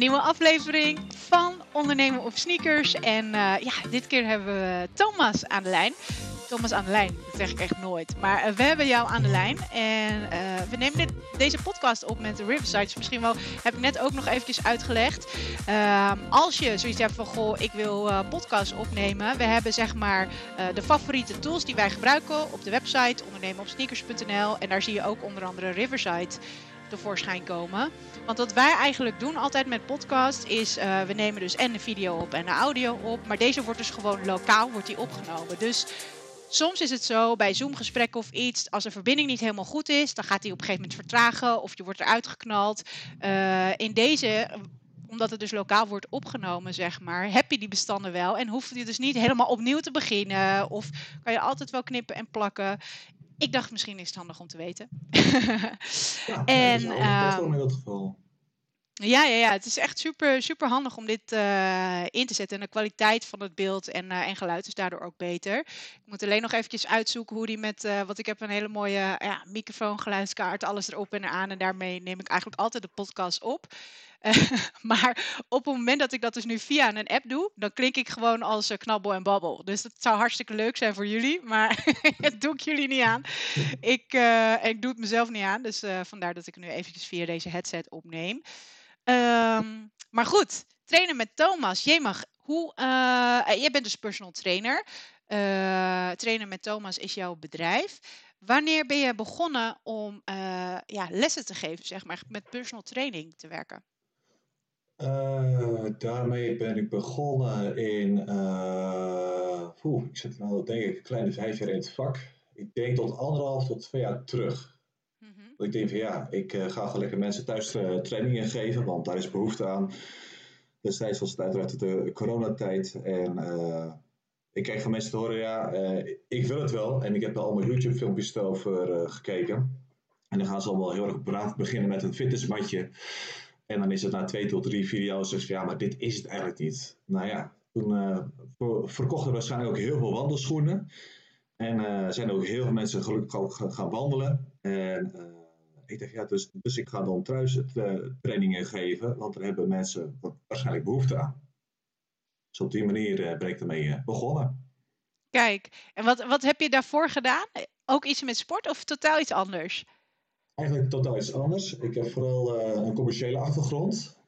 nieuwe aflevering van Ondernemen op Sneakers. En uh, ja, dit keer hebben we Thomas aan de lijn. Thomas aan de lijn, dat zeg ik echt nooit. Maar uh, we hebben jou aan de lijn. En uh, we nemen dit, deze podcast op met de Riverside. Misschien wel, heb ik net ook nog eventjes uitgelegd. Ehm, als je zoiets hebt van, goh, ik wil podcasts opnemen. We hebben zeg maar de favoriete tools die wij gebruiken op de website ondernemenopsneakers.nl. En daar zie je ook onder andere Riverside tevoorschijn komen. Want wat wij eigenlijk doen altijd met podcast is, uh, we nemen dus en de video op en de audio op. Maar deze wordt dus gewoon lokaal wordt die opgenomen. Dus soms is het zo bij Zoom-gesprekken of iets, als de verbinding niet helemaal goed is, dan gaat die op een gegeven moment vertragen of je wordt eruit geknald. Uh, in deze omdat het dus lokaal wordt opgenomen, zeg maar, heb je die bestanden wel. En hoeft je dus niet helemaal opnieuw te beginnen. Of kan je altijd wel knippen en plakken. Ik dacht, misschien is het handig om te weten. ja, en, dat is um, in dat geval. Ja, ja, ja, het is echt super, super handig om dit uh, in te zetten. En de kwaliteit van het beeld en, uh, en geluid is daardoor ook beter. Ik moet alleen nog eventjes uitzoeken hoe die met... Uh, want ik heb een hele mooie ja, microfoon, geluidskaart, alles erop en eraan. En daarmee neem ik eigenlijk altijd de podcast op. maar op het moment dat ik dat dus nu via een app doe, dan klink ik gewoon als knabbel en babbel. Dus dat zou hartstikke leuk zijn voor jullie, maar dat doe ik jullie niet aan. Ik, ik doe het mezelf niet aan, dus vandaar dat ik nu eventjes via deze headset opneem. Um, maar goed, trainen met Thomas. Jij mag. Hoe, uh, jij bent dus personal trainer. Uh, trainen met Thomas is jouw bedrijf. Wanneer ben je begonnen om uh, ja, lessen te geven, zeg maar, met personal training te werken? Daarmee ben ik begonnen in, oeh, ik zit nou denk ik een kleine vijf jaar in het vak. Ik denk tot anderhalf tot twee jaar terug. Dat ik denk van ja, ik uh, ga gewoon lekker mensen thuis uh, trainingen geven, want daar is behoefte aan. Destijds was het uiteraard de coronatijd. En uh, ik kreeg van mensen te horen, ja, ik wil het wel. En ik heb er allemaal YouTube filmpjes over gekeken. En dan gaan ze allemaal heel erg braaf beginnen met een fitnessmatje. En dan is het na twee tot drie video's, dus ja, maar dit is het eigenlijk niet. Nou ja, toen verkochten we waarschijnlijk ook heel veel wandelschoenen. En zijn ook heel veel mensen gelukkig ook gaan wandelen. En ik dacht, ja, dus, dus ik ga dan thuis trainingen geven, want daar hebben mensen waarschijnlijk behoefte aan. Dus op die manier ben ik ermee begonnen. Kijk, en wat, wat heb je daarvoor gedaan? Ook iets met sport of totaal iets anders? Eigenlijk totaal iets anders. Ik heb vooral een commerciële achtergrond.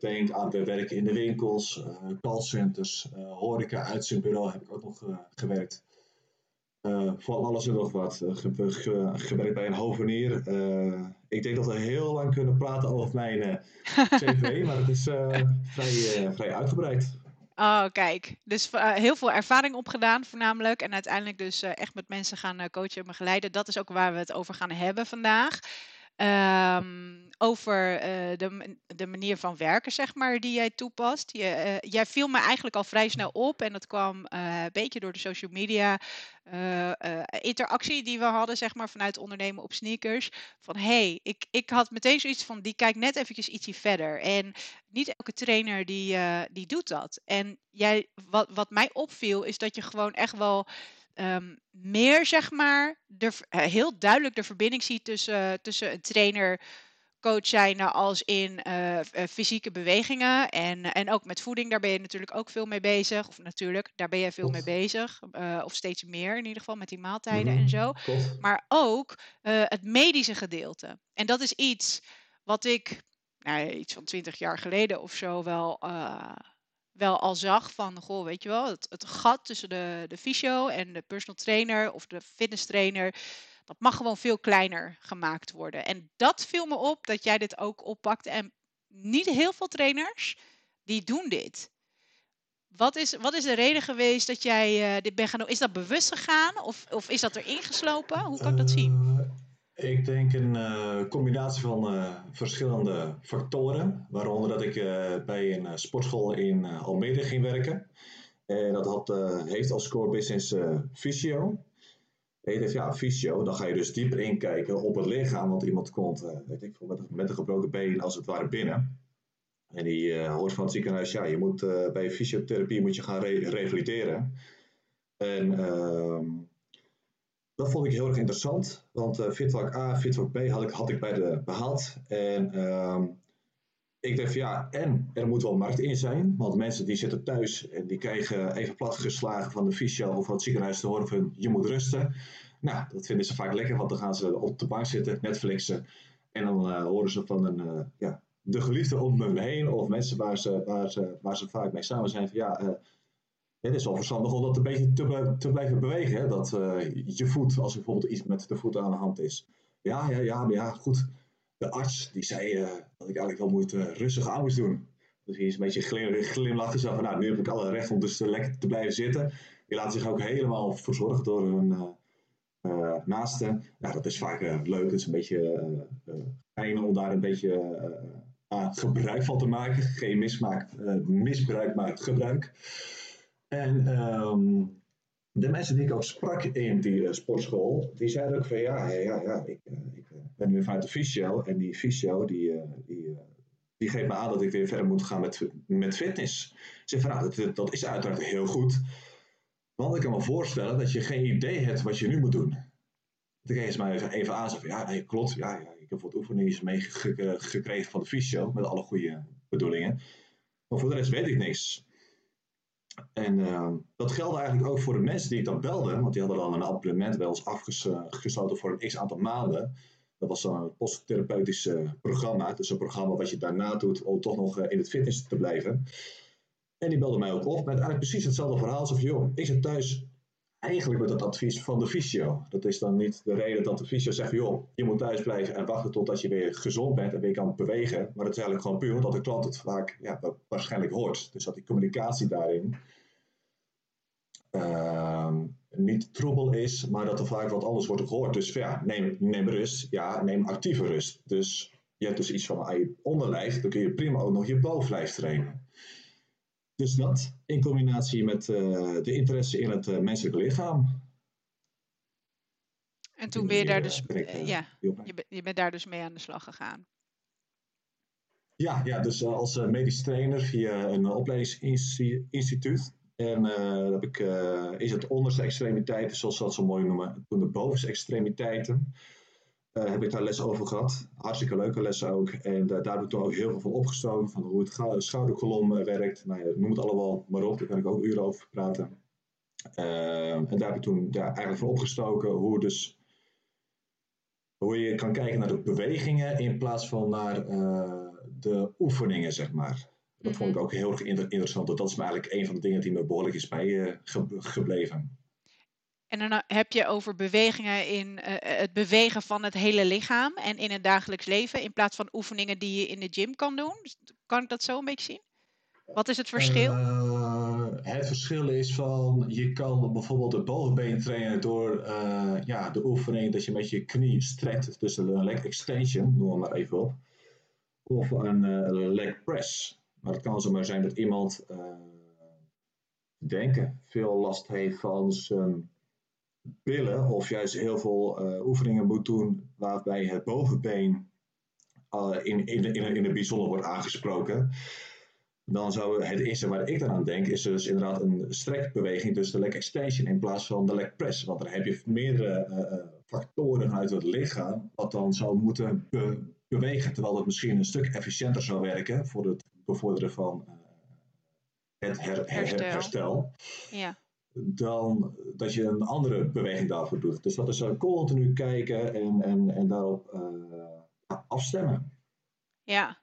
denk aan het werken in de winkels, callcenters, horeca, uitzendbureau heb ik ook nog gewerkt. Uh, van alles en nog wat. Uh, gewerkt bij een hovenier. Uh, ik denk dat we heel lang kunnen praten over mijn cv, maar het is vrij, vrij uitgebreid. Oh, kijk. Dus heel veel ervaring opgedaan, voornamelijk. En uiteindelijk dus echt met mensen gaan coachen en begeleiden. Dat is ook waar we het over gaan hebben vandaag. Um, over uh, de, de manier van werken, zeg maar, die jij toepast. Je, uh, jij viel me eigenlijk al vrij snel op en dat kwam uh, een beetje door de social media interactie die we hadden, zeg maar, vanuit ondernemen op sneakers. Van hey, ik, ik had meteen zoiets van, die kijkt net eventjes ietsje verder. En niet elke trainer die, die doet dat. En jij, wat, wat mij opviel, is dat je gewoon echt wel um, meer, zeg maar, de, heel duidelijk de verbinding ziet tussen, tussen een trainer coach zijn als in uh, fysieke bewegingen en, en ook met voeding. Daar ben je natuurlijk ook veel mee bezig. Of natuurlijk, daar ben je veel mee bezig. Uh, of steeds meer in ieder geval met die maaltijden en zo. Klopt. Maar ook uh, het medische gedeelte. En dat is iets wat ik nou, iets van twintig jaar geleden of zo wel wel al zag van, goh, weet je wel, het, gat tussen de, de fysio en de personal trainer of de fitness trainer, dat mag gewoon veel kleiner gemaakt worden. En dat viel me op dat jij dit ook oppakt. En niet heel veel trainers die doen dit. Wat is, wat is de reden geweest dat jij uh, dit bent gaan doen? Is dat bewust gegaan of, of is dat erin geslopen? Hoe kan ik dat zien? Ik denk een uh, combinatie van uh, verschillende factoren. Waaronder dat ik uh, bij een sportschool in Almere ging werken. En dat had, heeft als core business fysio. Heet het, ja, fysio. Dan ga je dus dieper inkijken op het lichaam. Want iemand komt weet ik, met, met een gebroken been als het ware binnen. En die hoort van het ziekenhuis, ja, je moet bij fysiotherapie moet je gaan re revalideren. En ehm, dat vond ik heel erg interessant, want uh, Fitvak A, Fitvak B had ik, had ik bij de behaald. En uh, ik dacht ja, en er moet wel markt in zijn. Want mensen die zitten thuis en die krijgen even platgeslagen van de fysio of van het ziekenhuis te horen van je moet rusten. Nou, dat vinden ze vaak lekker, want dan gaan ze op de bank zitten, Netflixen. En dan uh, horen ze van een, uh, ja, de geliefde om hun heen of mensen waar ze, waar ze, waar ze vaak mee samen zijn. Van, ja, het is wel verstandig om dat een beetje te, te blijven bewegen. Hè? Dat je voet, als er bijvoorbeeld iets met de voet aan de hand is. Ja, ja, ja, ja, goed de arts die zei uh, dat ik eigenlijk wel moet, uh, rustig aan doen. Dus hij is een beetje glim. Zo van, nou, nu heb ik alle recht om dus lekker te blijven zitten. Die laten zich ook helemaal verzorgen door hun uh, naasten. Ja, dat is vaak leuk. Het is een beetje fijn om daar een beetje gebruik van te maken. Geen mismaak, misbruik, maar gebruik. En um, de mensen die ik ook sprak in die sportschool, die zeiden ook van ja, ja, ja, ik, ik ben nu vanuit de fysio. En die fysio die, eh, die, eh, die geeft me aan dat ik weer verder moet gaan met, met fitness. Zeg van nou, dat, dat is uiteraard heel goed. Want ik kan me voorstellen dat je geen idee hebt wat je nu moet doen. Toen kreeg ze mij even, even aan. Van, ja, nee, klopt. Ja, ja, ik heb wat oefeningen meegekregen van de fysio. Met alle goede bedoelingen. Maar voor de rest weet ik niks. En uh, dat geldt eigenlijk ook voor de mensen die ik dan belde. Want die hadden dan een abonnement bij ons afgesloten voor een x aantal maanden. Dat was dan een posttherapeutisch programma. Dus een programma wat je daarna doet om toch nog in het fitness te blijven. En die belde mij ook op met eigenlijk precies hetzelfde verhaal. Alsof, joh, ik zit thuis eigenlijk met het advies van de fysio. Dat is dan niet de reden dat de fysio zegt, joh, je moet thuis blijven en wachten totdat je weer gezond bent en weer kan bewegen. Maar het is eigenlijk gewoon puur omdat de klant het vaak ja, waarschijnlijk hoort. Dus dat die communicatie daarin uh, niet troebel is, maar dat er vaak wat anders wordt gehoord. Dus ja, neem, neem rust. Ja, neem actieve rust. Dus je hebt dus iets van aan je onderlijf, dan kun je prima ook nog je bovenlijf trainen. Dus dat in combinatie met uh, de interesse in het uh, menselijke lichaam. En toen ben je daar dus, uh, ja, je, ben, je bent daar dus mee aan de slag gegaan. Ja, ja dus als medisch trainer via een opleidingsinstituut. En uh, heb ik, uh, is het onderste extremiteiten, zoals ze dat zo mooi noemen. Toen de bovenste extremiteiten uh, heb ik daar les over gehad. Hartstikke leuke lessen ook. En daar heb ik toen ook heel veel van opgestoken. Van hoe het schouderkolom werkt. Nou ja, noem het allemaal maar op. Daar kan ik ook uren over praten. en daar heb ik toen ja, eigenlijk van opgestoken hoe, dus, hoe je kan kijken naar de bewegingen in plaats van naar de oefeningen, zeg maar. Dat vond ik mhm. ook heel erg interessant. Dat is eigenlijk een van de dingen die me behoorlijk is bijgebleven. En dan eh, heb je over bewegingen in uh, het bewegen van het hele lichaam en in het dagelijks leven, in plaats van oefeningen die je in de gym kan doen. Dus kan ik dat zo een beetje zien? Wat is het verschil? Uh, het verschil is van je kan bijvoorbeeld het bovenbeen trainen door ja, de oefening dat je met je knie strekt, dus een leg extension, noem maar even op, of een leg press. Maar het kan zomaar zijn dat iemand denken veel last heeft van zijn billen, of juist heel veel uh, oefeningen moet doen waarbij het bovenbeen uh, in, in, in, in het bijzonder wordt aangesproken. Dan zou het eerste waar ik dan aan denk, is dus inderdaad een strekbeweging, dus de leg extension in plaats van de leg press. Want dan heb je meerdere factoren uit het lichaam wat dan zou moeten bewegen, terwijl het misschien een stuk efficiënter zou werken voor het bevorderen van het her, herstel, herstel ja. Dan dat je een andere beweging daarvoor doet. Dus dat is uh, continu kijken en, en, en daarop uh, afstemmen. Ja,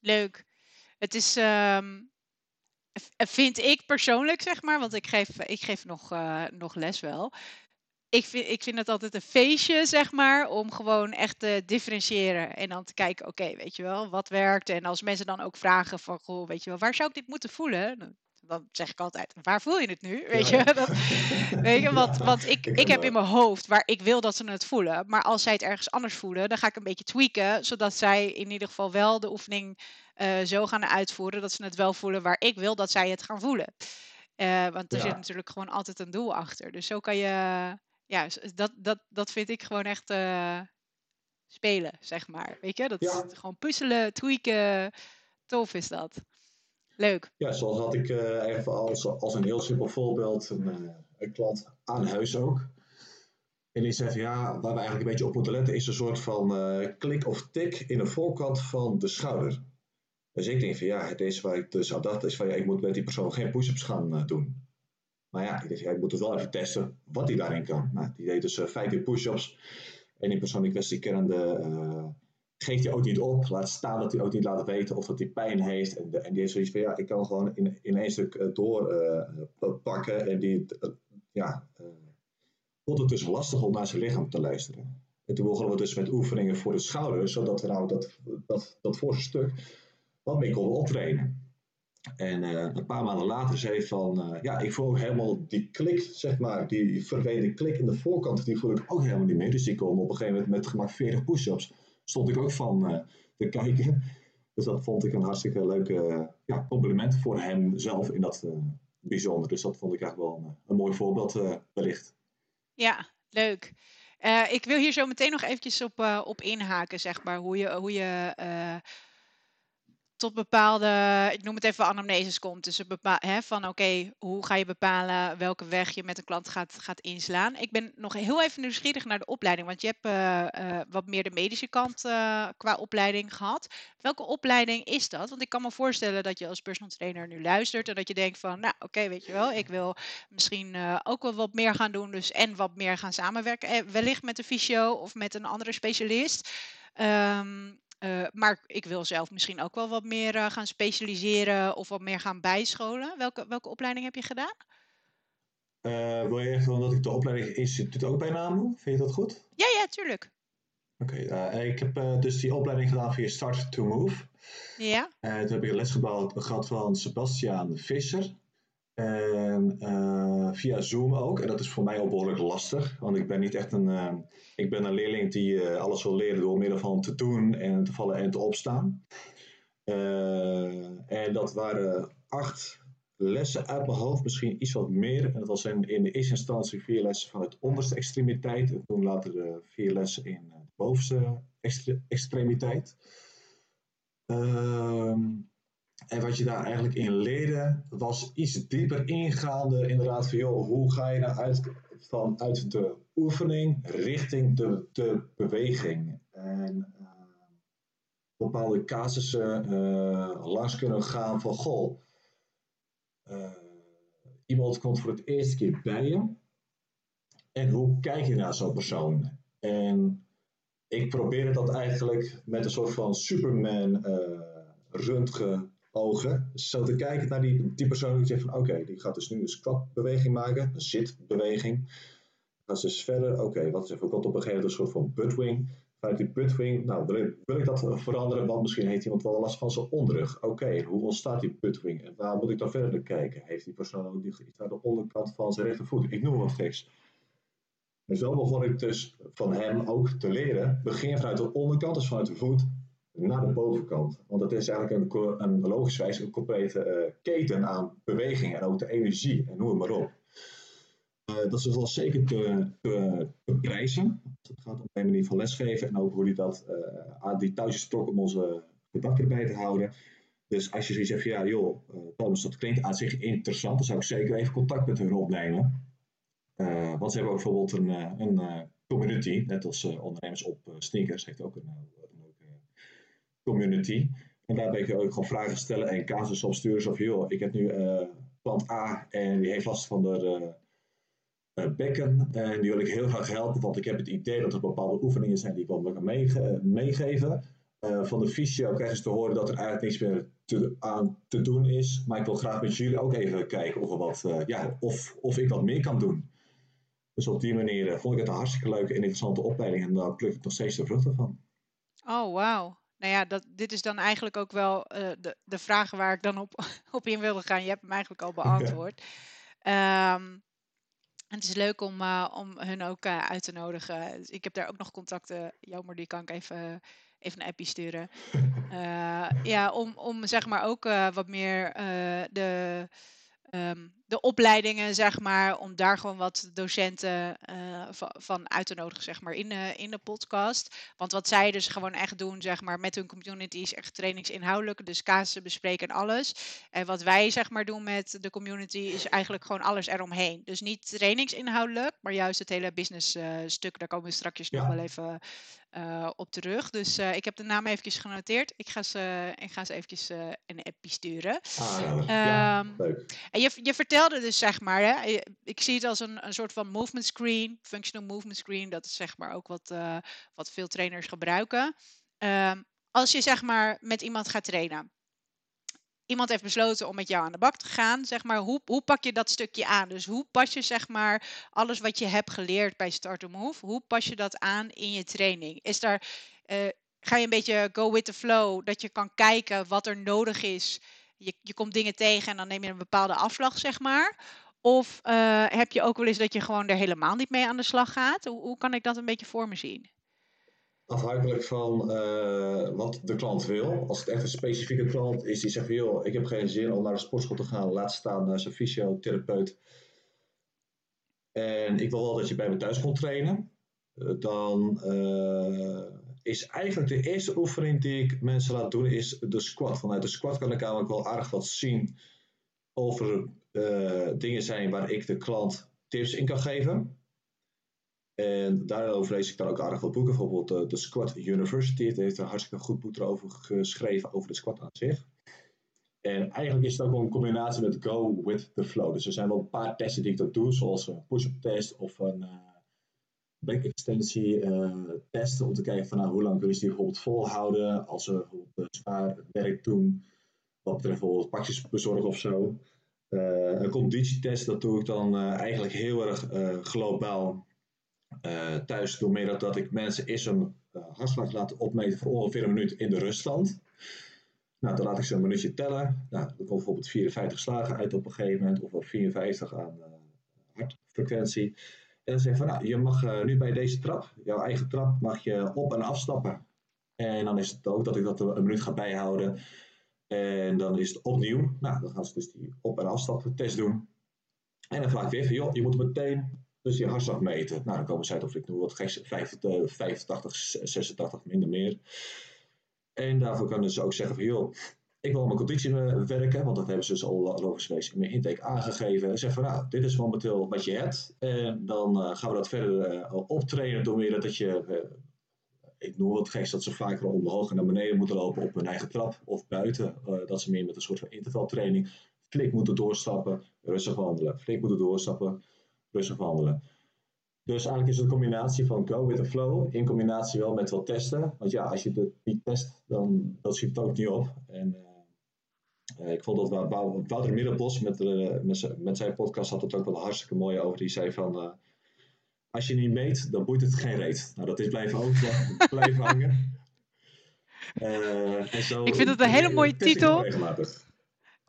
leuk. Het is, um, vind ik persoonlijk, zeg maar, want ik geef, ik geef nog, nog les wel ik vind, ik vind het altijd een feestje, zeg maar, om gewoon echt te differentiëren. En dan te kijken, oké, weet je wel, wat werkt. En als mensen dan ook vragen van, goh, weet je wel, waar zou ik dit moeten voelen? Dan, zeg ik altijd, waar voel je het nu? Weet je, dat, weet je want, want ik, ik heb in mijn hoofd waar ik wil dat ze het voelen. Maar als zij het ergens anders voelen, dan ga ik een beetje tweaken. Zodat zij in ieder geval wel de oefening uh, zo gaan uitvoeren dat ze het wel voelen waar ik wil dat zij het gaan voelen. Uh, want er ja. zit natuurlijk gewoon altijd een doel achter. Dus zo kan je ja, dat, dat, dat vind ik gewoon echt uh, spelen, zeg maar. Weet je, dat ja. is gewoon puzzelen, tweaken. Tof is dat. Leuk. Ja, zoals had ik even als, als een heel simpel voorbeeld een, uh, een klant aan huis ook. En die zegt, ja, waar we eigenlijk een beetje op moeten letten is een soort van klik of tik in de voorkant van de schouder. Dus ik denk van ja, is waar ik dus dat is van ja, ik moet met die persoon geen push-ups gaan doen. Maar ja, ik, dacht, ja, ik moet dus wel even testen wat hij daarin kan. Nou, die deed dus uh, 15 push-ups. En die persoon in kwestie kennende geeft hij ook niet op. Laat staan dat hij ook niet laat weten of dat hij pijn heeft. En, die heeft zoiets van ja, ik kan gewoon in, in één stuk uh, doorpakken. en die, ja, vond het dus lastig om naar zijn lichaam te luisteren. En toen begonnen we dus met oefeningen voor de schouders, zodat we nou dat, dat, dat voorste stuk wat meer konden optrainen. En uh, een paar maanden later zei hij van, uh, ja, ik voel ook helemaal die klik, zeg maar, die verdwenen klik in de voorkant, die voel ik ook helemaal niet meer. Dus die kon op een gegeven moment met gemak 40 push-ups, stond ik ook van uh, te kijken. Dus dat vond ik een hartstikke leuke ja, compliment voor hem zelf in dat bijzonder. Dus dat vond ik eigenlijk wel een, een mooi voorbeeld wellicht. Ja, leuk. ik wil hier zo meteen nog eventjes op, op inhaken, zeg maar, hoe je, hoe je tot bepaalde, ik noem het even anamneses komt. Dus hè, van oké, hoe ga je bepalen welke weg je met een klant gaat, gaat inslaan. Ik ben nog heel even nieuwsgierig naar de opleiding, want je hebt uh, uh, wat meer de medische kant uh, qua opleiding gehad. Welke opleiding is dat? Want ik kan me voorstellen dat je als personal trainer nu luistert en dat je denkt van, nou oké, weet je wel, ik wil misschien ook wel wat meer gaan doen, dus en wat meer gaan samenwerken, wellicht met een fysio of met een andere specialist. Um, uh, maar ik wil zelf misschien ook wel wat meer uh, gaan specialiseren of wat meer gaan bijscholen. Welke, welke opleiding heb je gedaan? Uh, wil je echt dat ik de opleiding instituut ook bijnaam doe? Vind je dat goed? Ja, ja, tuurlijk. Oké, okay, ik heb dus die opleiding gedaan via Start to Move. Ja. toen heb ik een les gehad van Sebastiaan Visser. En uh, via Zoom ook. En dat is voor mij ook behoorlijk lastig. Want ik ben niet echt een. Uh, ik ben een leerling die uh, alles wil leren door middel van te doen en te vallen en te opstaan. en dat waren acht lessen uit mijn hoofd, misschien iets wat meer. En dat was in, in de eerste instantie vier lessen van het onderste extremiteit. En toen later vier lessen in de bovenste extre extremiteit. Ehm en wat je daar eigenlijk in leerde, was iets dieper ingaande inderdaad van, joh, hoe ga je nou uit, vanuit de oefening richting de, de beweging. En uh, bepaalde casussen uh, langs kunnen gaan van, goh, uh, iemand komt voor het eerste keer bij je. En hoe kijk je naar zo'n persoon? En ik probeerde dat eigenlijk met een soort van Superman röntgen ogen. Zo te kijken naar die, die persoon die zegt van oké, die gaat dus nu een squat-beweging maken, een zitbeweging. Gaat ze dus verder, oké, wat is komt op een gegeven moment een soort van buttwing. Vanuit die buttwing, nou, wil ik, dat veranderen? Want misschien heeft iemand wel last van zijn onderrug. Oké, hoe ontstaat die buttwing? En waar moet ik dan verder kijken? Heeft die persoon ook iets naar de onderkant van zijn rechtervoet? Ik noem wat geks. En zo begon ik dus van hem ook te leren. Begin vanuit de onderkant, dus vanuit de voet, naar de bovenkant. Want dat is eigenlijk een, een logischwijs een complete uh, keten aan beweging en ook de energie en noem maar op. Uh, dat is wel zeker te, te, prijzen. Het gaat om een manier van lesgeven en ook hoe die dat uh, die touwtjes trok om onze gedachten erbij te houden. Dus als je zoiets van ja joh, Thomas, dat klinkt aan zich interessant, dan zou ik zeker even contact met hun opnemen. want ze hebben ook bijvoorbeeld een, een community, net als ondernemers op sneakers, heeft ook een community. En daar ben ik ook gewoon vragen stellen en casus opsturen. Van, joh, ik heb nu uh, klant A en die heeft last van de uh, bekken. En die wil ik heel graag helpen, want ik heb het idee dat er bepaalde oefeningen zijn die ik wel kan meege meegeven. Van de fysio krijgen ze te horen dat er eigenlijk niks meer te, aan te doen is. Maar ik wil graag met jullie ook even kijken of, ja, of, of ik wat meer kan doen. Dus op die manier vond ik het een hartstikke leuke en interessante opleiding. En daar pluk ik nog steeds de vruchten van. Oh, wauw nou ja, dat, dit is dan eigenlijk ook wel uh, de, de vragen waar ik dan op, op in wilde gaan. Je hebt hem eigenlijk al beantwoord. Ja. Um, en het is leuk om, uh, om hun ook uh, uit te nodigen. Dus ik heb daar ook nog contacten. Jammer, die kan ik even, even een appje sturen. ja, om, om zeg maar ook wat meer de, um, de opleidingen, zeg maar, om daar gewoon wat docenten uh, van uit te nodigen, zeg maar, in de, in de podcast. Want wat zij dus gewoon echt doen, zeg maar, met hun community is echt trainingsinhoudelijk, dus casussen bespreken en alles. En wat wij, zeg maar, doen met de community is eigenlijk gewoon alles eromheen. Dus niet trainingsinhoudelijk, maar juist het hele business uh, stuk. Daar komen we straks nog wel even uh, op terug. Dus ik heb de naam eventjes genoteerd. Ik ga ze, ik ga ze eventjes een appje sturen. Ah, ja, leuk. En je, je vertelde dus zeg maar, hè, ik zie het als een, een soort van movement screen, functional movement screen. Dat is zeg maar ook wat, wat veel trainers gebruiken. Um, als je zeg maar met iemand gaat trainen iemand heeft besloten om met jou aan de bak te gaan, zeg maar, hoe, hoe pak je dat stukje aan? Dus hoe pas je zeg maar alles wat je hebt geleerd bij Start to Move, hoe pas je dat aan in je training? Is daar, uh, ga je een beetje go with the flow, dat je kan kijken wat er nodig is? Je, je komt dingen tegen en dan neem je een bepaalde afslag, zeg maar. Of uh, heb je ook wel eens dat je gewoon er helemaal niet mee aan de slag gaat? Hoe, hoe kan ik dat een beetje voor me zien? Afhankelijk van uh, wat de klant wil. Als het echt een specifieke klant is die zegt: joh, ik heb geen zin om naar de sportschool te gaan, laat staan naar zijn fysiotherapeut. En ik wil wel dat je bij me thuis komt trainen. Uh, dan is eigenlijk de eerste oefening die ik mensen laat doen, is de squat. Vanuit de squat kan ik eigenlijk wel aardig wat zien over dingen zijn waar ik de klant tips in kan geven. En daarover lees ik dan ook aardig wat boeken. Bijvoorbeeld uh, de Squat University. Het heeft een hartstikke goed boek erover geschreven, over de squat aan zich. En eigenlijk is het ook wel een combinatie met go with the flow. Dus er zijn wel een paar testen die ik ook doe, zoals een push-up test of een uh, back extensie uh, test. Om te kijken van nou, hoe lang kunnen ze die bijvoorbeeld volhouden als ze bijvoorbeeld zwaar werk doen. Wat betreft bijvoorbeeld pakjes bezorgen of zo. een conditietest, dat doe ik dan eigenlijk heel erg globaal thuis doe meer dat, ik mensen eerst een hartslag laat opmeten voor ongeveer een minuut in de ruststand. Nou, dan laat ik ze een minuutje tellen. Nou, dan komt bijvoorbeeld 54 slagen uit op een gegeven moment, of 54 aan hartfrequentie. En dan zeg ik van, nou, je mag nu bij deze trap, jouw eigen trap, mag je op- en afstappen. En dan is het ook dat ik dat een minuut ga bijhouden. En dan is het opnieuw. Nou, dan gaan ze dus die op- en afstappen test doen. En dan vraag ik weer van, joh, je moet meteen dus die hartslag meten. Nou, dan komen ze uit of ik noem wat geks, 85, 86, minder meer. En daarvoor kunnen ze ook zeggen van, joh, ik wil mijn conditie werken, want dat hebben ze dus al logisch in mijn intake aangegeven. En zeggen van, nou, dit is momenteel wat je hebt. En dan uh, gaan we dat verder uh, optrainen door meer dat je, ik noem wat geks, dat ze vaker omhoog en naar beneden moeten lopen op hun eigen trap of buiten. dat ze meer met een soort van intervaltraining flink moeten doorstappen, rustig wandelen, flink moeten doorstappen, rustig wandelen. Dus eigenlijk is het een combinatie van go with the flow, in combinatie wel met wat testen. Want ja, als je het niet test, dan dat schiet het ook niet op. En ik vond dat Wouter Middelbos met, uh, met, met, zijn podcast had het ook wel hartstikke mooi over. Die zei van, uh, als je niet meet, dan boeit het geen reet. Nou, dat is blijven, ook, blijven hangen. en zo, ik vind het een hele mooie titel.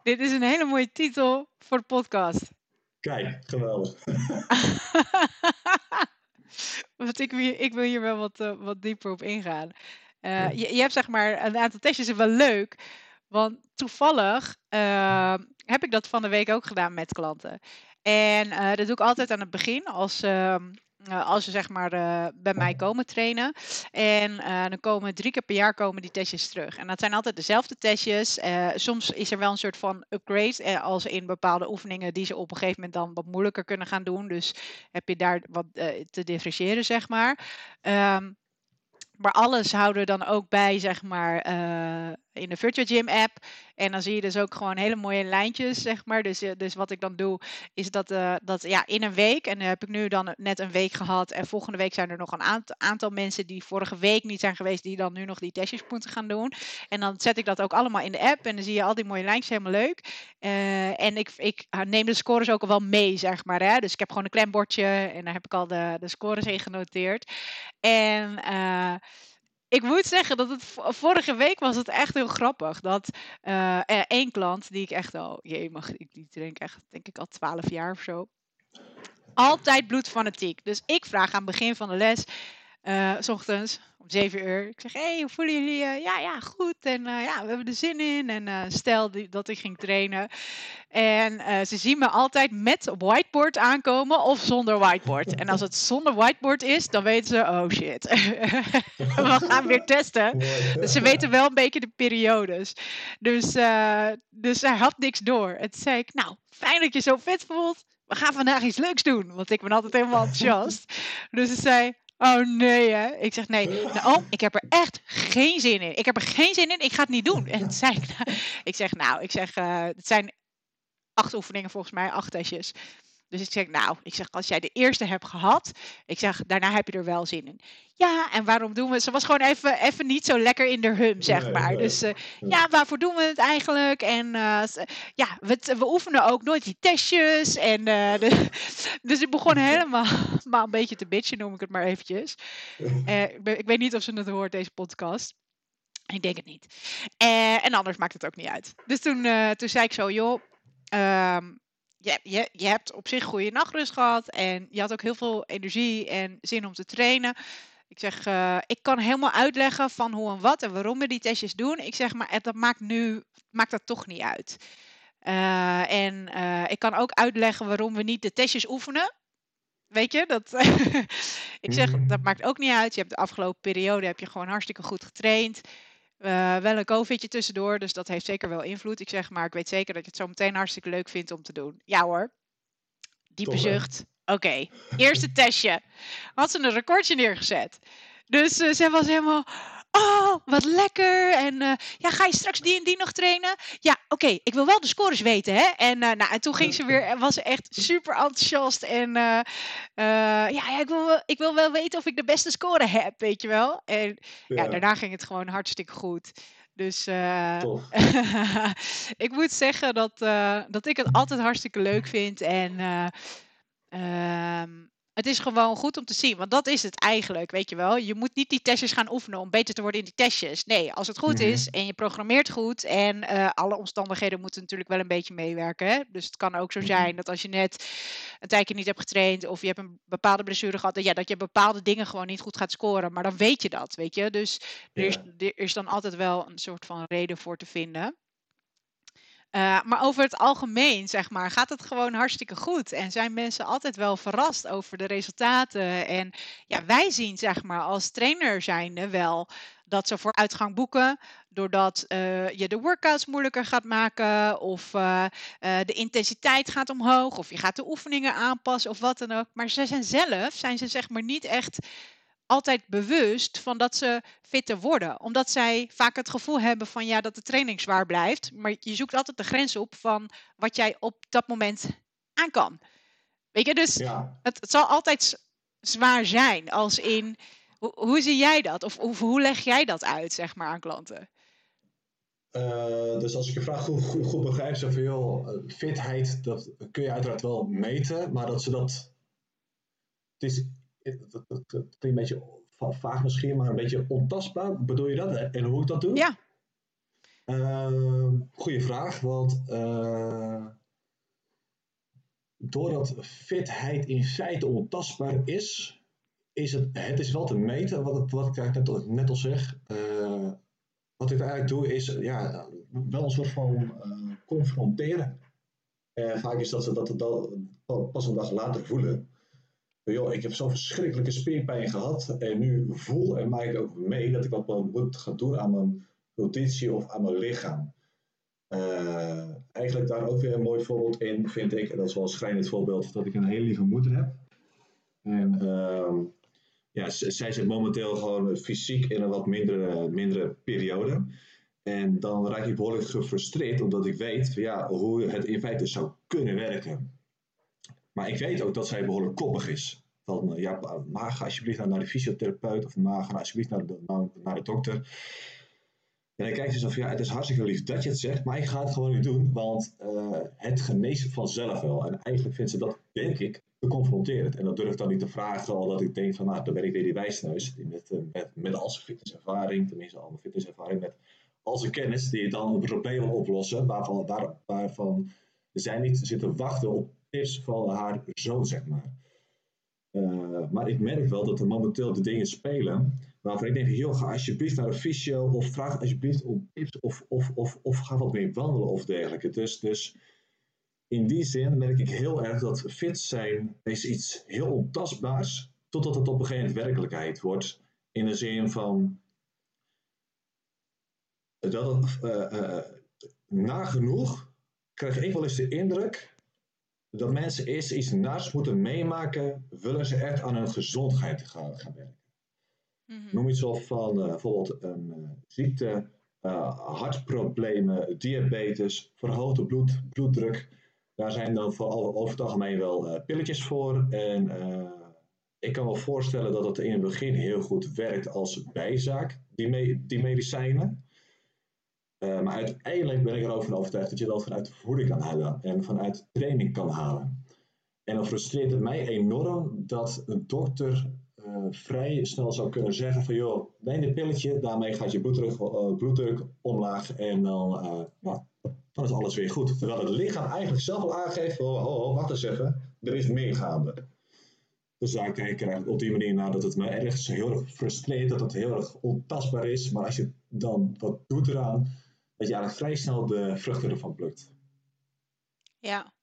Dit is een hele mooie titel voor de podcast. Kijk, geweldig. Want ik, ik wil hier wel wat, uh, wat dieper op ingaan. Uh, je, je, hebt zeg maar een aantal testjes, wel leuk. Want toevallig uh, heb ik dat van de week ook gedaan met klanten. En dat doe ik altijd aan het begin als ehm, uh, als ze zeg maar uh, bij mij komen trainen. En dan komen drie keer per jaar komen die testjes terug. En dat zijn altijd dezelfde testjes. soms is er wel een soort van upgrade. als in bepaalde oefeningen die ze op een gegeven moment dan wat moeilijker kunnen gaan doen. Dus heb je daar wat te differentiëren, zeg maar. Um, maar alles houden we dan ook bij, zeg maar, in de Virtual Gym app. En dan zie je dus ook gewoon hele mooie lijntjes, zeg maar. Dus, eh, dus wat ik dan doe, is dat, uh, dat ja, in een week, en dan heb ik nu dan net een week gehad. En volgende week zijn er nog een aantal, mensen die vorige week niet zijn geweest, die dan nu nog die testjes moeten gaan doen. En dan zet ik dat ook allemaal in de app. En dan zie je al die mooie lijntjes, helemaal leuk. En ik, ik neem de scores ook al wel mee, zeg maar. Hè? Dus ik heb gewoon een klembordje en daar heb ik al de, de scores in genoteerd. En ik moet zeggen dat het vorige week was het echt heel grappig. Dat uh, één klant die ik echt al, je mag ik die drink echt denk ik al twaalf jaar of zo. Altijd bloedfanatiek. Dus ik vraag aan het begin van de les. Uh, s ochtends om 7 uur. Ik zeg, hé, hey, hoe voelen jullie? Uh, ja, ja, goed. En uh, ja, we hebben er zin in. En stel die, dat ik ging trainen. En ze zien me altijd met whiteboard aankomen of zonder whiteboard. En als het zonder whiteboard is, dan weten ze, oh shit, we gaan weer testen. Dus ze weten wel een beetje de periodes. Dus, dus hij had niks door. En toen zei ik, nou, fijn dat je zo fit voelt. We gaan vandaag iets leuks doen. Want ik ben altijd helemaal enthousiast. Dus ze zei, Oh nee, hè? Ik zeg nee. Nou, oh, ik heb er echt geen zin in. Ik heb er geen zin in. Ik ga het niet doen. En zei ik, nou, ik zeg nou, ik zeg, uh, het zijn acht oefeningen volgens mij, acht testjes. Dus ik zeg, nou, ik zeg, als jij de eerste hebt gehad, ik zeg, daarna heb je er wel zin in. Ja, en waarom doen we het? Ze was gewoon even, even niet zo lekker in de hum, zeg maar. Dus uh, ja, waarvoor doen we het eigenlijk? En uh, ja, we, we, oefenen ook nooit die testjes. En, uh, de, dus ik begon helemaal maar een beetje te bitchen, noem ik het maar eventjes. Ik, ben, ik, weet niet of ze het hoort, deze podcast. Ik denk het niet. en anders maakt het ook niet uit. Dus toen, toen zei ik zo, joh, um, je, je, je hebt op zich goede nachtrust gehad en je had ook heel veel energie en zin om te trainen. Ik zeg, uh, ik kan helemaal uitleggen van hoe en wat en waarom we die testjes doen. Ik zeg, maar dat maakt nu maakt dat toch niet uit. Uh, en uh, ik kan ook uitleggen waarom we niet de testjes oefenen. Weet je, dat, ik zeg, mhm. dat maakt ook niet uit. Je hebt de afgelopen periode heb je gewoon hartstikke goed getraind. Uh, wel een covidje tussendoor, dus dat heeft zeker wel invloed. Ik zeg maar, ik weet zeker dat je het zo meteen hartstikke leuk vindt om te doen. Ja hoor. Diepe zucht. Oké, eerste testje. Had ze een recordje neergezet. Dus uh, ze was helemaal, Oh, wat lekker. En uh, ja, ga je straks die en die nog trainen? Ja, oké. ik wil wel de scores weten, hè? En, uh, nou, en toen ging ze weer, was ze echt super enthousiast. En uh, ja, ik wil, ik wil wel weten of ik de beste score heb, weet je wel. En ja, ja daarna ging het gewoon hartstikke goed. Dus ik moet zeggen dat, dat ik het altijd hartstikke leuk vind. En ehm, het is gewoon goed om te zien, want dat is het eigenlijk, weet je wel. Je moet niet die testjes gaan oefenen om beter te worden in die testjes. Nee, als het goed is en je programmeert goed en uh, alle omstandigheden moeten natuurlijk wel een beetje meewerken. Hè? Dus het kan ook zo zijn dat als je net een tijdje niet hebt getraind of je hebt een bepaalde blessure gehad, dat, ja, dat je bepaalde dingen gewoon niet goed gaat scoren. Maar dan weet je dat, weet je. Dus er, is, er is dan altijd wel een soort van reden voor te vinden. Uh, maar over het algemeen, zeg maar, gaat het gewoon hartstikke goed. En zijn mensen altijd wel verrast over de resultaten. En ja, wij zien, zeg maar, als trainer zijnde wel dat ze vooruitgang boeken. Doordat uh, je de workouts moeilijker gaat maken. Of uh, de intensiteit gaat omhoog. Of je gaat de oefeningen aanpassen of wat dan ook. Maar ze zijn zelf, zijn ze zeg maar niet echt altijd bewust van dat ze fitter worden. Omdat zij vaak het gevoel hebben van ja, dat de training zwaar blijft. Maar je zoekt altijd de grens op van wat jij op dat moment aan kan. Weet je, dus het, het, zal altijd zwaar zijn. Als in, hoe, hoe zie jij dat? Of, of, hoe leg jij dat uit, zeg maar, aan klanten? Uh, dus als ik je vraag goed, goed, goed begrijp, zo veel uh, fitheid, dat kun je uiteraard wel meten, maar dat ze dat. Het is dat, dat, een beetje vaag misschien, maar een beetje ontastbaar. Bedoel je dat? En hoe ik dat doe? Ja. Uh, goeie vraag, want uh, doordat fitheid in feite ontastbaar is, is het, het is wel te meten, wat, wat ik eigenlijk net, net al zeg. Uh, wat ik eigenlijk doe is ja, wel een soort van uh, confronteren. vaak is dat ze dat, dat, dat pas een dag later voelen joh, ik heb zo'n verschrikkelijke spierpijn gehad en nu voel en maak ik ook mee dat ik wat moet gaan doen aan mijn conditie of aan mijn lichaam. Uh, eigenlijk daar ook weer een mooi voorbeeld in vind ik, en dat is wel een schrijnend voorbeeld, dat ik een hele lieve moeder heb. En uh, ja, zij zit momenteel gewoon fysiek in een wat mindere, mindere periode. En dan raak ik behoorlijk gefrustreerd, omdat ik weet ja, hoe het in feite zou kunnen werken. Maar ik weet ook dat zij behoorlijk koppig is. Van, uh, ja, maar ga alsjeblieft naar de fysiotherapeut of maar ga alsjeblieft naar de, naar, naar de dokter. En dan kijkt ze zo van, ja, het is hartstikke lief dat je het zegt, maar ik ga het gewoon niet doen, want uh, het geneest vanzelf wel. En eigenlijk vindt ze dat, denk ik, te confronterend. En dat durf ik dan niet te vragen, al dat ik denk van, nou, dan ben ik weer die wijsneus, die met, uh, met, met al zijn fitnesservaring, tenminste al mijn fitnesservaring, met al zijn kennis, die dan een probleem wil oplossen, waarvan, waar, waarvan zij niet zitten wachten op tips van haar zoon, zeg maar. Uh, maar ik merk wel dat er momenteel de dingen spelen waarvan ik denk, joh, ga alsjeblieft naar een fysio of vraag alsjeblieft om tips of, of, of, of ga wat meer wandelen of dergelijke. Dus, dus in die zin merk ik heel erg dat fit zijn is iets heel ontastbaars totdat het op een gegeven moment werkelijkheid wordt. In de zin van dat uh, uh, nagenoeg krijg ik wel eens de indruk dat mensen eerst iets naast moeten meemaken, willen ze echt aan hun gezondheid gaan, gaan werken. Mm Noem iets op van uh, bijvoorbeeld een uh, ziekte, uh, hartproblemen, diabetes, verhoogde bloed, bloeddruk. Daar zijn dan voor, over het algemeen wel pilletjes voor. En ik kan me voorstellen dat het in het begin heel goed werkt als bijzaak, die, me die medicijnen. Uh, maar uiteindelijk ben ik erover overtuigd dat je dat vanuit de voeding kan halen en vanuit training kan halen. En dan frustreert het mij enorm dat een dokter uh, vrij snel zou kunnen zeggen van joh, neem dit pilletje, daarmee gaat je bloeddruk, uh, bloeddruk omlaag en dan, ja, dan is alles weer goed. Terwijl het lichaam eigenlijk zelf al aangeeft, oh, oh, oh wacht eens er is meer gaande. Dus daar kijk ik op die manier naar dat het me ergens heel erg frustreert, dat het heel erg ontastbaar is. Maar als je dan wat doet eraan, dat je eigenlijk vrij snel de vruchten ervan plukt. Ja.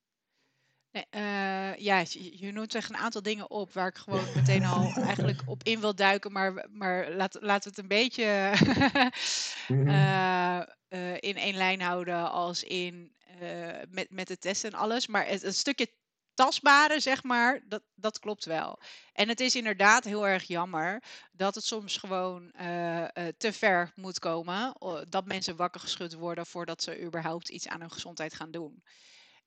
Nee, uh, ja, je, je, noemt echt een aantal dingen op waar ik gewoon meteen al eigenlijk op in wil duiken. Maar, maar laat, laten we het een beetje uh, uh, in één lijn houden als in met, met de testen en alles. Maar het, een stukje tastbare, zeg maar, dat, dat klopt wel. En het is inderdaad heel erg jammer dat het soms gewoon uh, uh, te ver moet komen. Dat mensen wakker geschud worden voordat ze überhaupt iets aan hun gezondheid gaan doen.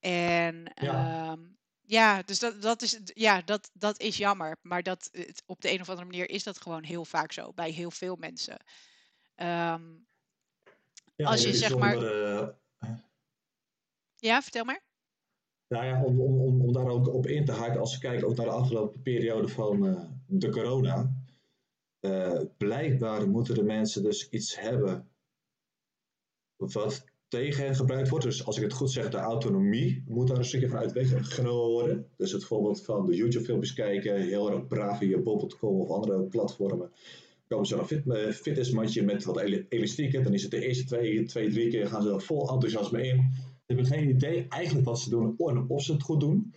En ja, uh, ja dus dat, dat, is, ja, dat, dat is jammer. Maar dat, het, op de een of andere manier is dat gewoon heel vaak zo bij heel veel mensen. Um, ja, als je zeg maar. Ja, vertel maar. Nou ja, om, om, om, daar ook op in te haken, als we kijken ook naar de afgelopen periode van uh, de corona. Uh, blijkbaar moeten de mensen dus iets hebben wat tegen hen gebruikt wordt. Dus als ik het goed zeg, de autonomie moet daar een stukje van uit weggenomen worden. Dus het voorbeeld van de YouTube-filmpjes kijken, heel erg braaf via bol.com of andere platformen. Komen ze naar een fit, fitnessmandje met wat elastieken. Dan is het de eerste twee, twee drie keer gaan ze vol enthousiasme in hebben geen idee eigenlijk wat ze doen of ze het goed doen.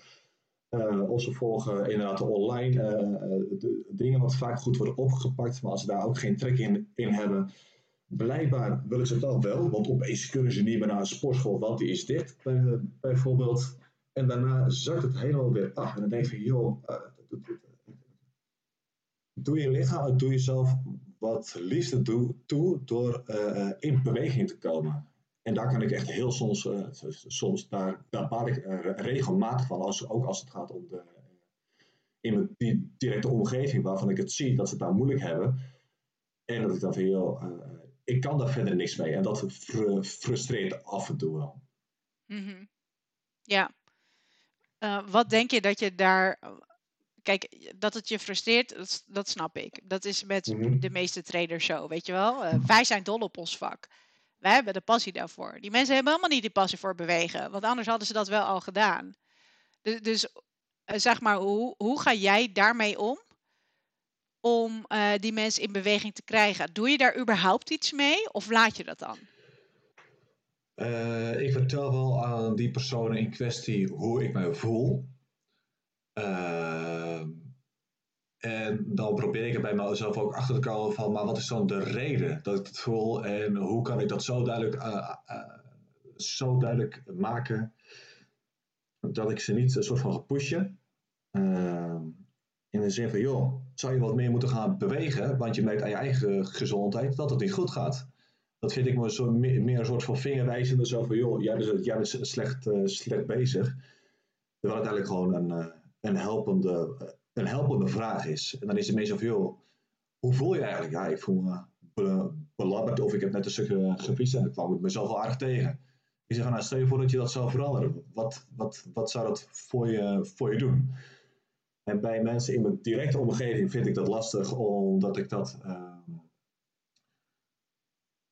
Uh, of ze volgen inderdaad online uh, de dingen wat vaak goed worden opgepakt, maar als ze daar ook geen trek in, in hebben, blijkbaar willen ze dat wel, want opeens kunnen ze niet meer naar een sportschool, want die is dicht, bij, bijvoorbeeld. En daarna zakt het helemaal weer af. En dan denk je, joh, doe je lichaam, doe jezelf wat liefde toe door in beweging te komen. En daar kan ik echt heel soms, uh, soms daar, daar baat ik uh, regelmatig van, als, ook als het gaat om de, uh, in mijn die directe omgeving, waarvan ik het zie dat ze het daar moeilijk hebben. En dat ik dan van, joh, ik kan daar verder niks mee. En dat fr frustreert af en toe wel. Mm -hmm. Ja. wat denk je dat je daar kijk, dat het je frustreert, dat, dat snap ik. Dat is met mm -hmm. de meeste traders zo, weet je wel. Uh, wij zijn dol op ons vak. Wij hebben de passie daarvoor. Die mensen hebben helemaal niet die passie voor bewegen, want anders hadden ze dat wel al gedaan. Dus, uh, zeg maar, hoe, hoe ga jij daarmee om? Om uh, die mensen in beweging te krijgen. Doe je daar überhaupt iets mee of laat je dat dan? Uh, ik vertel wel aan die personen in kwestie hoe ik me voel. Uh, en dan probeer ik er bij mezelf ook achter te komen van, maar wat is dan de reden dat ik het voel en hoe kan ik dat zo duidelijk, uh, uh, zo duidelijk maken dat ik ze niet een soort van ga pushen. Uh, in de zin van, joh, zou je wat meer moeten gaan bewegen, want je merkt aan je eigen gezondheid dat het niet goed gaat. Dat vind ik me zo meer, een soort van vingerwijzende, zo van, joh, jij bent, jij bent slecht, slecht bezig. Terwijl het eigenlijk gewoon een, een helpende een helpende vraag is. En dan is de meestal joh, hoe voel je eigenlijk? Ja, ik voel me be belabberd of ik heb net een stukje gefietst en ik kwam ik mezelf wel aardig tegen. Ik zeg, nou, stel je voor dat je dat zou veranderen. Wat, wat, wat zou dat voor je, voor je doen? En bij mensen in mijn directe omgeving vind ik dat lastig, omdat ik dat. Uh,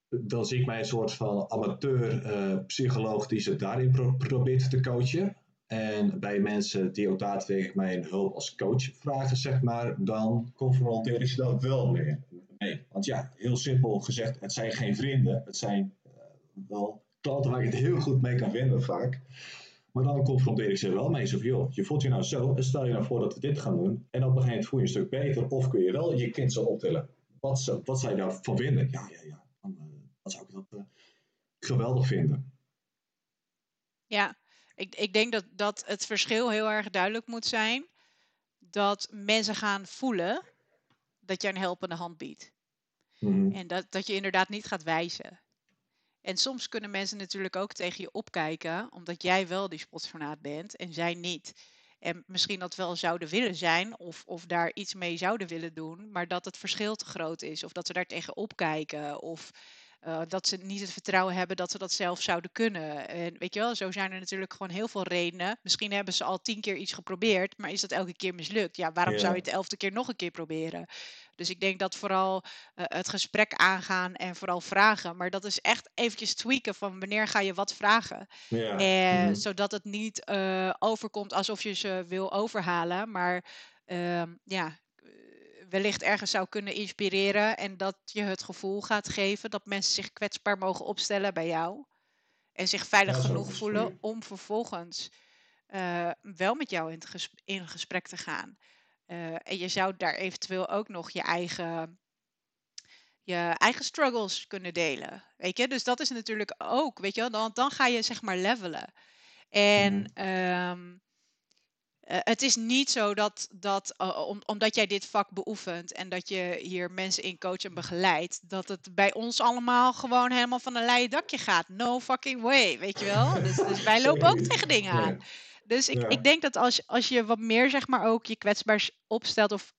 dan zie ik mij een soort van amateur uh, psycholoog die ze daarin pro probeert te coachen. En bij mensen die ook daadwerkelijk mijn hulp als coach vragen, zeg maar, dan confronteer ik ze daar wel mee. Nee, want ja, heel simpel gezegd, het zijn geen vrienden. Het zijn uh, wel klanten waar ik het heel goed mee kan vinden vaak. Maar dan confronteer ik ze wel mee. Zo joh, je voelt je nou zo en stel je nou voor dat we dit gaan doen. En op een gegeven moment voel je een stuk beter. Of kun je wel je kind zo optillen. Wat, wat zou je daarvan vinden? Ja, ja, ja. Dan, dan zou ik dat uh, geweldig vinden. Ja, ik, ik denk dat, dat het verschil heel erg duidelijk moet zijn. Dat mensen gaan voelen dat je een helpende hand biedt. Mm En dat, dat je inderdaad niet gaat wijzen. En soms kunnen mensen natuurlijk ook tegen je opkijken, omdat jij wel die sportfanaat bent en zij niet. En misschien dat wel zouden willen zijn of, of daar iets mee zouden willen doen, maar dat het verschil te groot is. Of dat ze daar tegen opkijken. Of uh, dat ze niet het vertrouwen hebben dat ze dat zelf zouden kunnen. En weet je wel, zo zijn er natuurlijk gewoon heel veel redenen. Misschien hebben ze al tien keer iets geprobeerd, maar is dat elke keer mislukt? Ja, waarom zou je het elfde keer nog een keer proberen? Dus ik denk dat vooral uh, het gesprek aangaan en vooral vragen. Maar dat is echt eventjes tweaken van wanneer ga je wat vragen. Ja. En, mm-hmm. Zodat het niet uh, overkomt alsof je ze wil overhalen. Maar ehm, ja, wellicht ergens zou kunnen inspireren en dat je het gevoel gaat geven dat mensen zich kwetsbaar mogen opstellen bij jou en zich veilig genoeg voelen om vervolgens uh, wel met jou in, gesprek, in gesprek te gaan. Uh, en je zou daar eventueel ook nog je eigen, je eigen struggles kunnen delen. Weet je, dus dat is natuurlijk ook, weet je, dan, dan ga je zeg maar levelen. En mm. um, uh, het is niet zo dat, dat uh, om, omdat jij dit vak beoefent en dat je hier mensen in coach en begeleidt, dat het bij ons allemaal gewoon helemaal van een leien dakje gaat. No fucking way, weet je wel? Dus, dus wij lopen ook tegen dingen aan. Dus ik, ja. ik denk dat als, als je wat meer, zeg maar, ook je kwetsbaar opstelt of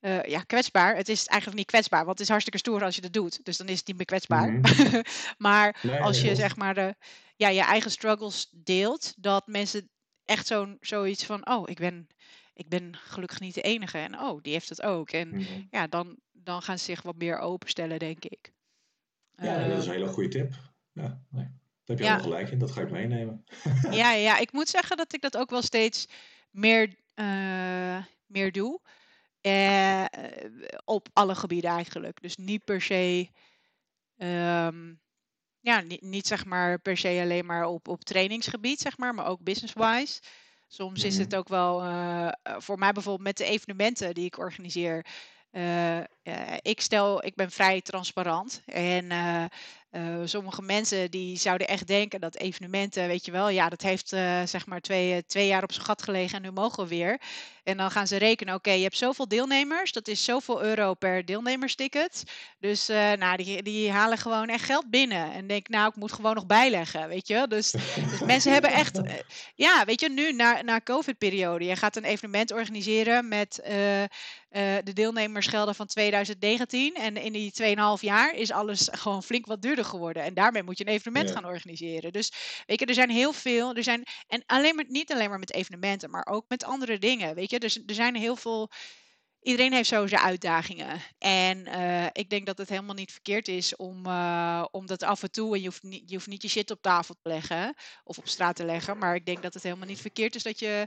uh, ja, kwetsbaar. Het is eigenlijk niet kwetsbaar, want het is hartstikke stoer als je dat doet. Dus dan is het niet meer kwetsbaar. Mm -hmm. maar nee, als je zeg maar de, ja, je eigen struggles deelt, dat mensen echt zo'n zoiets van, oh, ik ben, ik ben gelukkig niet de enige. En oh, die heeft het ook. En mm-hmm. ja, dan, dan gaan ze zich wat meer openstellen, denk ik. Ja, uh, dat is een hele goede tip. Ja, nee. Daar heb je ja. al gelijk in, dat ga ik meenemen. ja, ja, ik moet zeggen dat ik dat ook wel steeds meer, uh, meer doe. Uh, op alle gebieden eigenlijk. Dus niet per se. Um, ja, niet, niet zeg maar per se alleen maar op, op trainingsgebied, zeg maar, maar ook business-wise. Soms is het ook wel uh, voor mij bijvoorbeeld met de evenementen die ik organiseer. Uh, uh, ik stel, ik ben vrij transparant. En uh, sommige mensen die zouden echt denken dat evenementen, weet je wel, ja, dat heeft zeg maar twee, twee jaar op zijn gat gelegen en nu mogen we weer. En dan gaan ze rekenen, oké, je hebt zoveel deelnemers, dat is zoveel euro per deelnemersticket. Dus nou, die, die halen gewoon echt geld binnen. En denk, nou, ik moet gewoon nog bijleggen, weet je. Dus, dus mensen hebben echt, ja, weet je, nu na, na COVID-periode, je gaat een evenement organiseren met de deelnemersgelden van 2019. En in die 2,5 jaar is alles gewoon flink wat duurder geworden. En daarmee moet je een evenement ja. gaan organiseren. Dus weet je, er zijn heel veel. Er zijn, en alleen maar, niet alleen maar met evenementen, maar ook met andere dingen. Weet je, dus er zijn heel veel. Iedereen heeft zo zijn uitdagingen. En uh, ik denk dat het helemaal niet verkeerd is om, uh, om dat af en toe. En je hoeft, niet, je hoeft niet je shit op tafel te leggen of op straat te leggen. Maar ik denk dat het helemaal niet verkeerd is dat je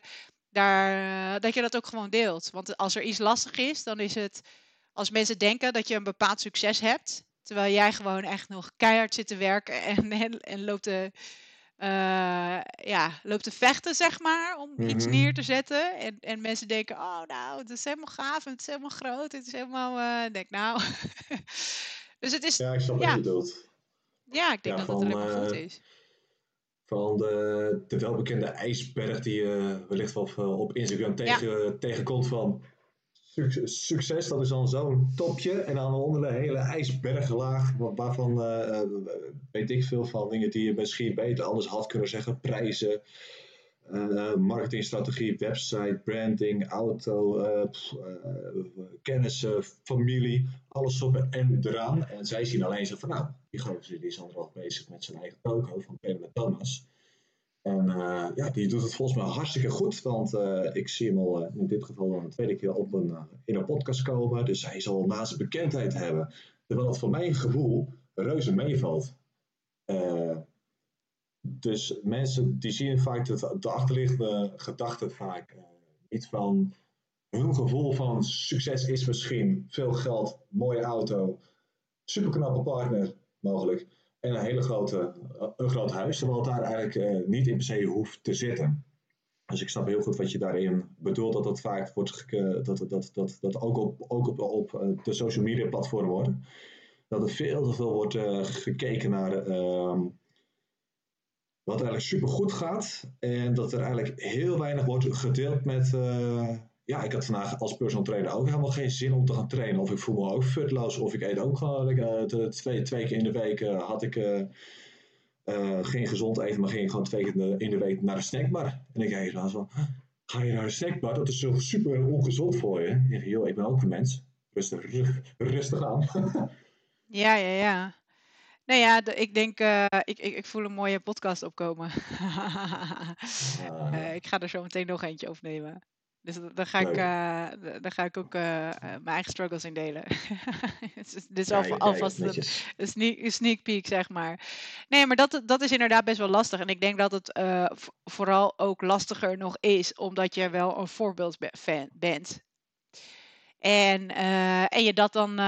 daar, dat je dat ook gewoon deelt. Want als er iets lastig is, dan is het als mensen denken dat je een bepaald succes hebt, terwijl jij gewoon echt nog keihard zit te werken en, en, en loopt, te, uh, ja, loopt te vechten, zeg maar, om mm-hmm. iets neer te zetten. En, en mensen denken, oh nou, het is helemaal gaaf en het is helemaal groot, het is helemaal, uh, denk nou. dus het is... Ja, ik snap ja. wat je Ja, ik denk ja, dat van, het alleen maar goed is van de, de welbekende ijsberg die je wellicht wel op, eh, op Instagram tegen, ja. tegenkomt van succes, dat is dan zo'n topje en dan onder de hele ijsberglaag waarvan uh, weet ik veel van dingen die je misschien beter anders had kunnen zeggen, prijzen, uh, marketingstrategie, website, branding, auto, uh, familie, alles op en eraan. En zij zien alleen zo van, nou, die gozer die is al bezig met zijn eigen toko van met Thomas. En uh, ja, die doet het volgens mij hartstikke goed, want uh, ik zie hem al uh, in dit geval dan een tweede keer op een, in een podcast komen. Dus hij zal na zijn bekendheid hebben. Terwijl het voor mijn gevoel reuze meevalt. dus mensen die zien vaak de, de achterliggende gedachte vaak iets van hun gevoel van succes is misschien veel geld, mooie auto, superknappe partner mogelijk en een hele grote, een groot huis, terwijl het daar eigenlijk niet in per se hoeft te zitten. Dus ik snap heel goed wat je daarin bedoelt, dat dat vaak wordt, dat, dat, dat, dat ook op, ook op, op de social media platformen wordt. Dat er veel te veel wordt gekeken naar uh, wat eigenlijk super goed gaat. En dat er eigenlijk heel weinig wordt gedeeld met. Uh, ja, ik had vandaag als personal trainer ook helemaal geen zin om te gaan trainen. Of ik voel me ook futloos, of ik eet ook gewoon twee, twee keer in de week had ik uh, geen gezond eten, maar ging gewoon twee keer in de week naar de snackbar. En ik kijk eens van, ga je naar de snackbar? Dat is zo super ongezond voor je. Ik zeg, joh, ik ben ook een mens. Rustig, rustig aan. ja, ja, ja. Nou ja, ik denk, uh, ik, ik, ik, voel een mooie podcast opkomen. uh, ik ga er zo meteen nog eentje opnemen. Dus daar ga, ik, uh, daar ga ik ook uh, mijn eigen struggles in delen. dus dit is al, alvast een, een, sneak, een, sneak, peek, zeg maar. Nee, maar dat, dat is inderdaad best wel lastig. En ik denk dat het uh, vooral ook lastiger nog is, omdat je wel een voorbeeld fan bent. En, en je dat dan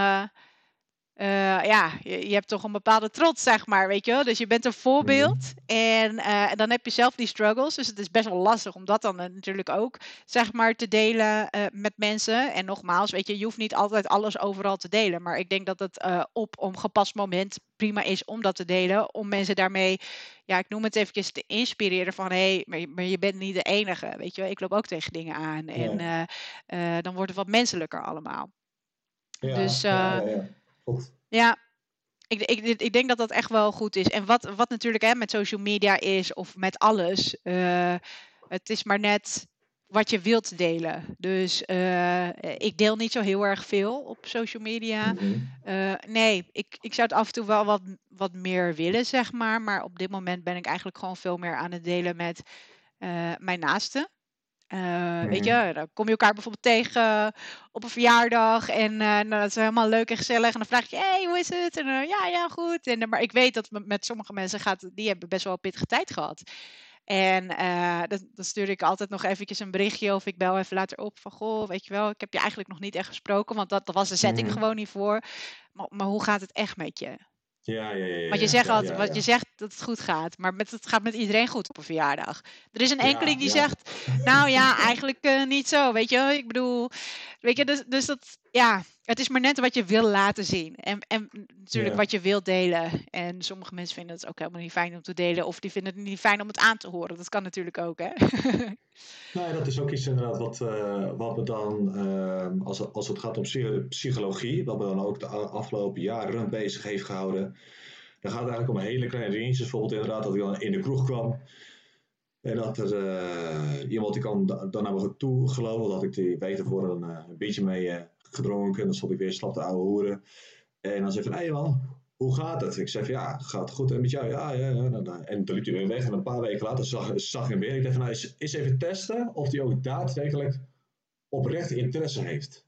uh, ja, je, je, hebt toch een bepaalde trots, zeg maar, weet je wel. Dus je bent een voorbeeld mhm. en, uh, en dan heb je zelf die struggles. Dus het is best wel lastig om dat dan uh, natuurlijk ook, zeg maar, te delen met mensen. En nogmaals, weet je, je hoeft niet altijd alles overal te delen. Maar ik denk dat het op een gepast moment prima is om dat te delen. Om mensen daarmee, ja, ik noem het eventjes te inspireren van... hé, hey, maar, maar, je bent niet de enige, weet je wel. Ik loop ook tegen dingen aan. En dan wordt het wat menselijker allemaal. Ja, dus... Ja, ja, ja, ik, ik, ik, denk dat dat echt wel goed is. En wat, wat natuurlijk hè, met social media is, of met alles, uh, het is maar net wat je wilt delen. Dus uh, ik deel niet zo heel erg veel op social media. Mm uh, nee, ik, ik zou het af en toe wel wat, wat meer willen, zeg maar. Maar op dit moment ben ik eigenlijk gewoon veel meer aan het delen met mijn naasten. Uh, Weet mhm. je, dan kom je elkaar bijvoorbeeld tegen op een verjaardag. En uh, nou, dat is helemaal leuk en gezellig. En dan vraag je, hey, hoe is het? En uh, ja, ja, goed. En, maar ik weet dat met sommige mensen gaat, die hebben best wel een pittige tijd gehad. En dan, dan, stuur ik altijd nog eventjes een berichtje of ik bel even later op van, goh, weet je wel, ik heb je eigenlijk nog niet echt gesproken, want dat, dat was de setting mm. gewoon niet voor. Maar, maar hoe gaat het echt met je? Ja, ja, ja. Want je zegt altijd, wat je zegt dat het goed gaat, maar met, het gaat met iedereen goed op een verjaardag. Er is een enkeling die zegt, nou ja, eigenlijk uh, niet zo, weet je. Ik bedoel, weet je, dus, dus dat, ja, het is maar net wat je wil laten zien. En, en natuurlijk wat je wil delen. En sommige mensen vinden het ook helemaal niet fijn om te delen. Of die vinden het niet fijn om het aan te horen. Dat kan natuurlijk ook, hè. nou, dat is ook iets inderdaad wat, uh, wat we dan, uh, als, als het gaat om psychologie, wat we dan ook de afgelopen jaren bezig heeft gehouden. Dan gaat het eigenlijk om hele kleine dingetjes. Bijvoorbeeld inderdaad dat ik dan in de kroeg kwam. En dat er uh, iemand die kwam dan naar me toe geloven. Dat ik die beter voor een, een beetje mee gedronken. En dan stond ik weer slap te ouwe hoeren. En dan zei hij van, hé man, hoe gaat het? Ik zeg, ja, gaat goed en met jou? Ja, ja, ja. En toen liep hij weer weg en een paar weken later zag, zag ik hem weer. Ik dacht van, nou, eens, even testen of hij ook daadwerkelijk oprecht interesse heeft.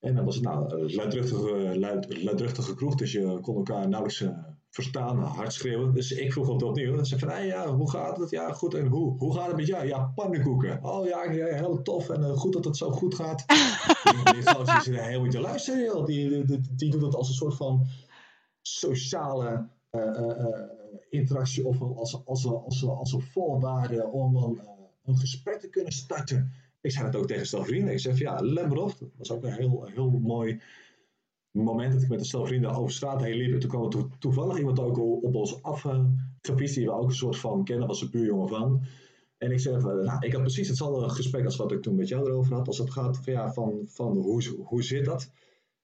En dan was het nou een luidruchtige, luid, luidruchtige kroeg, dus je kon elkaar nauwelijks uh, verstaan, hard schreeuwen. Dus ik vroeg het opnieuw. En zei van, hey, ja, hoe gaat het? Ja, goed. En hoe? Hoe gaat het met jou? Ja, pannenkoeken. Oh ja, ja heel tof. En uh, goed dat het zo goed gaat. die, is heel moet je luisteren, Die, die, die, die, doet het als een soort van sociale uh, interactie of als, als, als, als een voorwaarde om dan een gesprek te kunnen starten. Ik zei het ook tegen stel vrienden. Ik zeg ja, let maar op. Dat was ook een heel, heel mooi moment dat ik met een stel vrienden over straat heen liep. En toen kwam er toevallig iemand ook op ons afgefietst, die we ook een soort van kennen, was een buurjongen van. En ik zeg, nou, ik had precies hetzelfde gesprek als wat ik toen met jou erover had. Als het gaat van, ja, van, van hoe, hoe zit dat?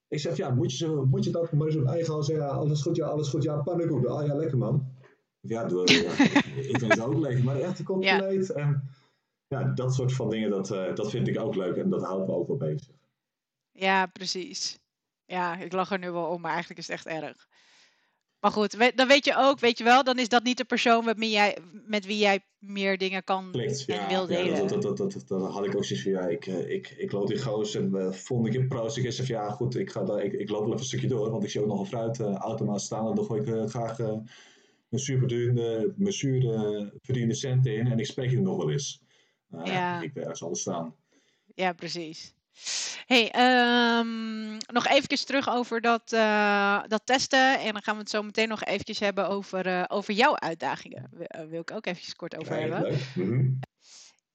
Ik zeg, ja, moet je, zo, moet je dat maar zo'n eigen al zeggen, ja, alles goed, ja, alles goed, ja, pannenkoek. Ah ja, lekker man. Ja, ik vind het ook lekker, maar echt compleet. Ja. En ja, dat soort van dingen, dat, uh, dat vind ik ook leuk en dat houdt me ook wel bezig. Ja, precies. Ja, ik lach er nu wel om, maar eigenlijk is het echt erg. Maar goed, dan weet je ook, weet je wel, dan is dat niet de persoon met wie jij, met wie jij meer dingen kan Klikt, en wil delen. Ja, dat, dat, dat, dat, had ik ook zoiets van, ja, ik, eh, ik, ik loop die goos en uh, volgende keer proost ik eens ja goed, ik, ga daar, ik, ik loop wel even een stukje door, want ik zie ook nog een fruitautomaat uh, staan en dan gooi ik uh, graag mijn zuurverdiende, mijn zuur verdiende centen in en ik spreek je nog wel eens. Ik ben zal staan. Ja, precies. Hey, um, nog even terug over dat, uh, dat testen. En dan gaan we het zo meteen nog eventjes hebben over, uh, over jouw uitdagingen. Wil, wil ik ook eventjes kort over ja, hebben. Mm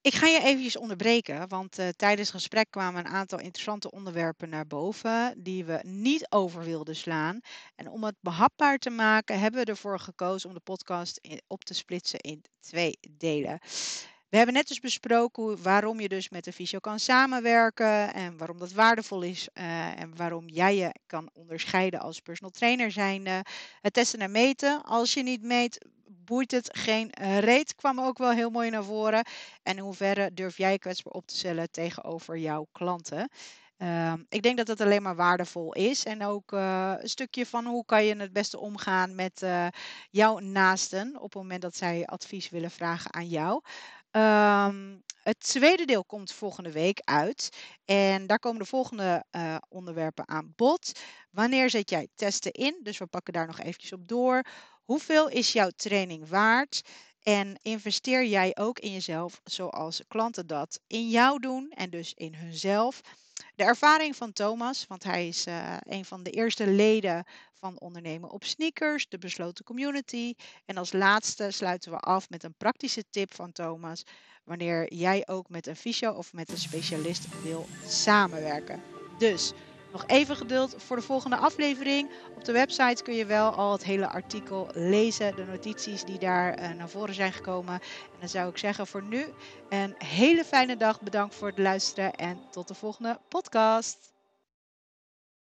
ik ga je eventjes onderbreken, want uh, tijdens het gesprek kwamen een aantal interessante onderwerpen naar boven die we niet over wilden slaan. En om het behapbaar te maken, hebben we ervoor gekozen om de podcast op te splitsen in twee delen. We hebben net dus besproken waarom je dus met de fysio kan samenwerken en waarom dat waardevol is uh, en waarom jij je kan onderscheiden als personal trainer zijnde. Het testen en meten. Als je niet meet, boeit het geen reet, kwam ook wel heel mooi naar voren. En in hoeverre durf jij kwetsbaar op te stellen tegenover jouw klanten? Uh, ik denk dat het alleen maar waardevol is. En ook uh, een stukje van hoe kan je het beste omgaan met jouw naasten op het moment dat zij advies willen vragen aan jou. Um, het tweede deel komt volgende week uit. En daar komen de volgende uh, onderwerpen aan bod. Wanneer zet jij testen in? Dus we pakken daar nog eventjes op door. Hoeveel is jouw training waard? En investeer jij ook in jezelf zoals klanten dat in jou doen en dus in hunzelf? De ervaring van Thomas, want hij is uh, een van de eerste leden van Ondernemen op Sneakers, de besloten community. En als laatste sluiten we af met een praktische tip van Thomas wanneer jij ook met een fysio of met een specialist wil samenwerken. Dus nog even geduld voor de volgende aflevering. Op de website kun je wel al het hele artikel lezen, de notities die daar uh, naar voren zijn gekomen. En dan zou ik zeggen voor nu een hele fijne dag. Bedankt voor het luisteren en tot de volgende podcast.